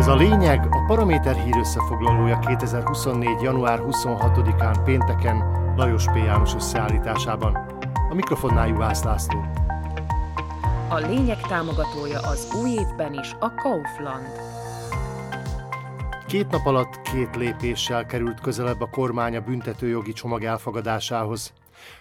Ez a lényeg a Paraméter hír összefoglalója 2024. január 26-án pénteken Lajos P. János összeállításában. A mikrofonnál Juhász László. A lényeg támogatója az új évben is a Kaufland. Két nap alatt két lépéssel került közelebb a kormány a büntetőjogi csomag elfogadásához.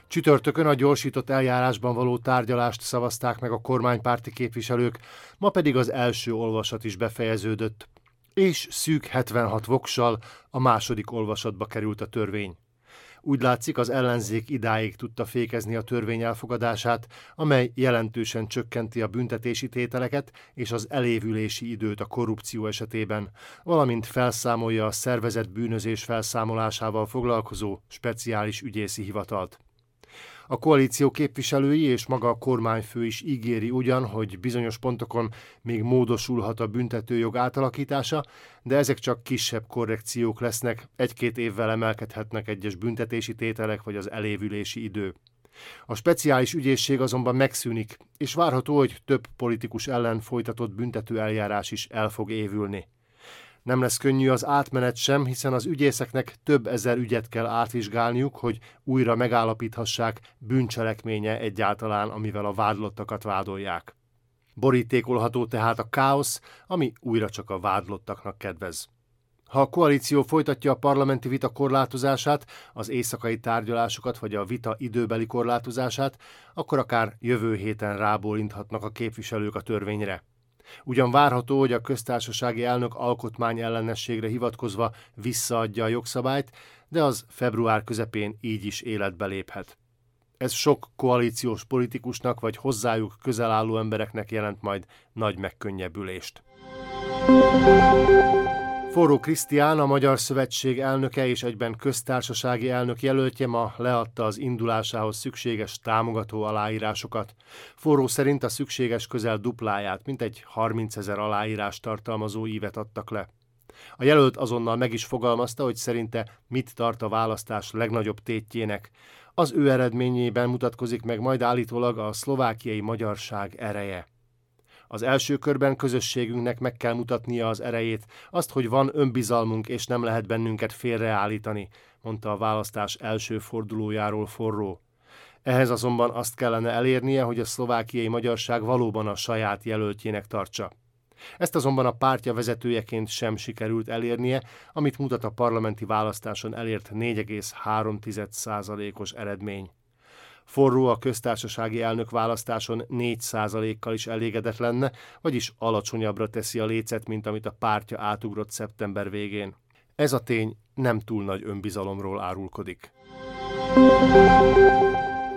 Csütörtökön a gyorsított eljárásban való tárgyalást szavazták meg a kormánypárti képviselők, ma pedig az első olvasat is befejeződött. És szűk 76 voksal a második olvasatba került a törvény. Úgy látszik, az ellenzék idáig tudta fékezni a törvény elfogadását, amely jelentősen csökkenti a büntetési tételeket és az elévülési időt a korrupció esetében, valamint felszámolja a szervezett bűnözés felszámolásával foglalkozó speciális ügyészi hivatalt. A koalíció képviselői és maga a kormányfő is ígéri ugyan, hogy bizonyos pontokon még módosulhat a büntetőjog átalakítása, de ezek csak kisebb korrekciók lesznek, egy-két évvel emelkedhetnek egyes büntetési tételek vagy az elévülési idő. A speciális ügyészség azonban megszűnik, és várható, hogy több politikus ellen folytatott büntető eljárás is el fog évülni. Nem lesz könnyű az átmenet sem, hiszen az ügyészeknek több ezer ügyet kell átvizsgálniuk, hogy újra megállapíthassák bűncselekménye egyáltalán, amivel a vádlottakat vádolják. Borítékolható tehát a káosz, ami újra csak a vádlottaknak kedvez. Ha a koalíció folytatja a parlamenti vita korlátozását, az éjszakai tárgyalásokat vagy a vita időbeli korlátozását, akkor akár jövő héten rábólinthatnak a képviselők a törvényre. Ugyan várható, hogy a köztársasági elnök alkotmány ellenességre hivatkozva visszaadja a jogszabályt, de az február közepén így is életbe léphet. Ez sok koalíciós politikusnak vagy hozzájuk közel álló embereknek jelent majd nagy megkönnyebbülést. Forró Krisztián, a Magyar Szövetség elnöke és egyben köztársasági elnök jelöltje ma leadta az indulásához szükséges támogató aláírásokat. Forró szerint a szükséges közel dupláját, mint egy 30 ezer aláírás tartalmazó ívet adtak le. A jelölt azonnal meg is fogalmazta, hogy szerinte mit tart a választás legnagyobb tétjének. Az ő eredményében mutatkozik meg majd állítólag a szlovákiai magyarság ereje. Az első körben közösségünknek meg kell mutatnia az erejét, azt, hogy van önbizalmunk és nem lehet bennünket félreállítani, mondta a választás első fordulójáról forró. Ehhez azonban azt kellene elérnie, hogy a szlovákiai magyarság valóban a saját jelöltjének tartsa. Ezt azonban a pártja vezetőjeként sem sikerült elérnie, amit mutat a parlamenti választáson elért 4,3%-os eredmény. Forró a köztársasági elnök választáson 4%-kal is elégedett lenne, vagyis alacsonyabbra teszi a lécet, mint amit a pártja átugrott szeptember végén. Ez a tény nem túl nagy önbizalomról árulkodik.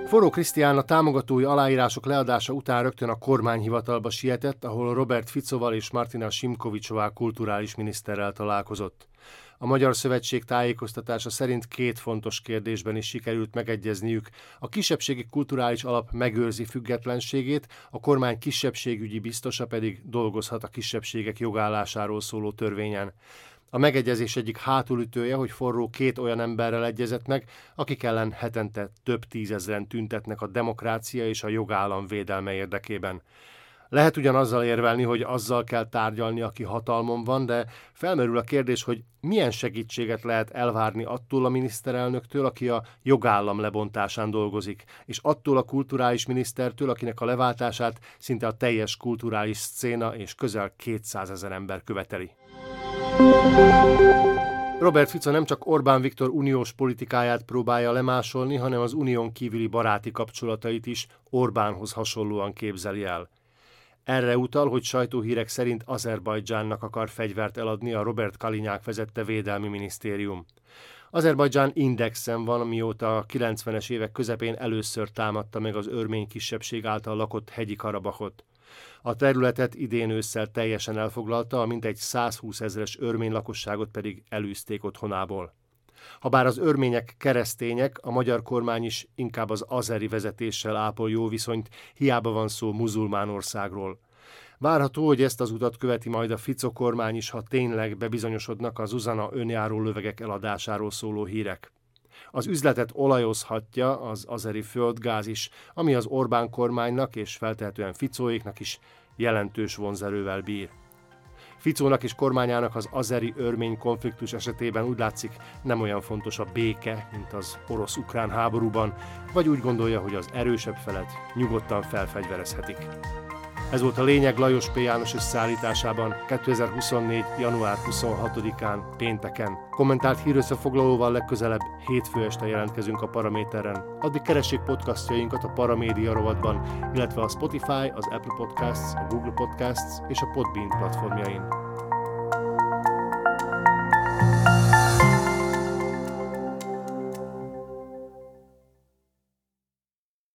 Forró Krisztián a támogatói aláírások leadása után rögtön a kormányhivatalba sietett, ahol Robert Ficoval és Martina Simkovicsová kulturális miniszterrel találkozott. A Magyar Szövetség tájékoztatása szerint két fontos kérdésben is sikerült megegyezniük. A kisebbségi kulturális alap megőrzi függetlenségét, a kormány kisebbségügyi biztosa pedig dolgozhat a kisebbségek jogállásáról szóló törvényen. A megegyezés egyik hátulütője, hogy forró két olyan emberrel egyezett meg, akik ellen hetente több tízezren tüntetnek a demokrácia és a jogállam védelme érdekében. Lehet ugyanazzal érvelni, hogy azzal kell tárgyalni, aki hatalmon van, de felmerül a kérdés, hogy milyen segítséget lehet elvárni attól a miniszterelnöktől, aki a jogállam lebontásán dolgozik, és attól a kulturális minisztertől, akinek a leváltását szinte a teljes kulturális szcéna és közel 200 ezer ember követeli. Robert Fico nem csak Orbán Viktor uniós politikáját próbálja lemásolni, hanem az unión kívüli baráti kapcsolatait is Orbánhoz hasonlóan képzeli el. Erre utal, hogy sajtóhírek szerint Azerbajdzsánnak akar fegyvert eladni a Robert Kalinyák vezette védelmi minisztérium. Azerbajdzsán indexen van, mióta a 90-es évek közepén először támadta meg az örmény kisebbség által lakott hegyi Karabakot. A területet idén ősszel teljesen elfoglalta, a mintegy 120 ezeres örmény lakosságot pedig elűzték otthonából. Habár az örmények keresztények, a magyar kormány is inkább az azeri vezetéssel ápol jó viszonyt, hiába van szó muzulmán országról. Várható, hogy ezt az utat követi majd a Fico kormány is, ha tényleg bebizonyosodnak az Uzana önjáró lövegek eladásáról szóló hírek. Az üzletet olajozhatja az azeri földgáz is, ami az Orbán kormánynak és feltehetően Ficóéknak is jelentős vonzerővel bír. Ficónak és kormányának az azeri örmény konfliktus esetében úgy látszik nem olyan fontos a béke, mint az orosz-ukrán háborúban, vagy úgy gondolja, hogy az erősebb felet nyugodtan felfegyverezhetik. Ez volt a lényeg Lajos P. János összeállításában 2024. január 26-án, pénteken. Kommentált hírösszefoglalóval legközelebb hétfő este jelentkezünk a Paraméteren. Addig keressék podcastjainkat a Paramédia rovatban, illetve a Spotify, az Apple Podcasts, a Google Podcasts és a Podbean platformjain.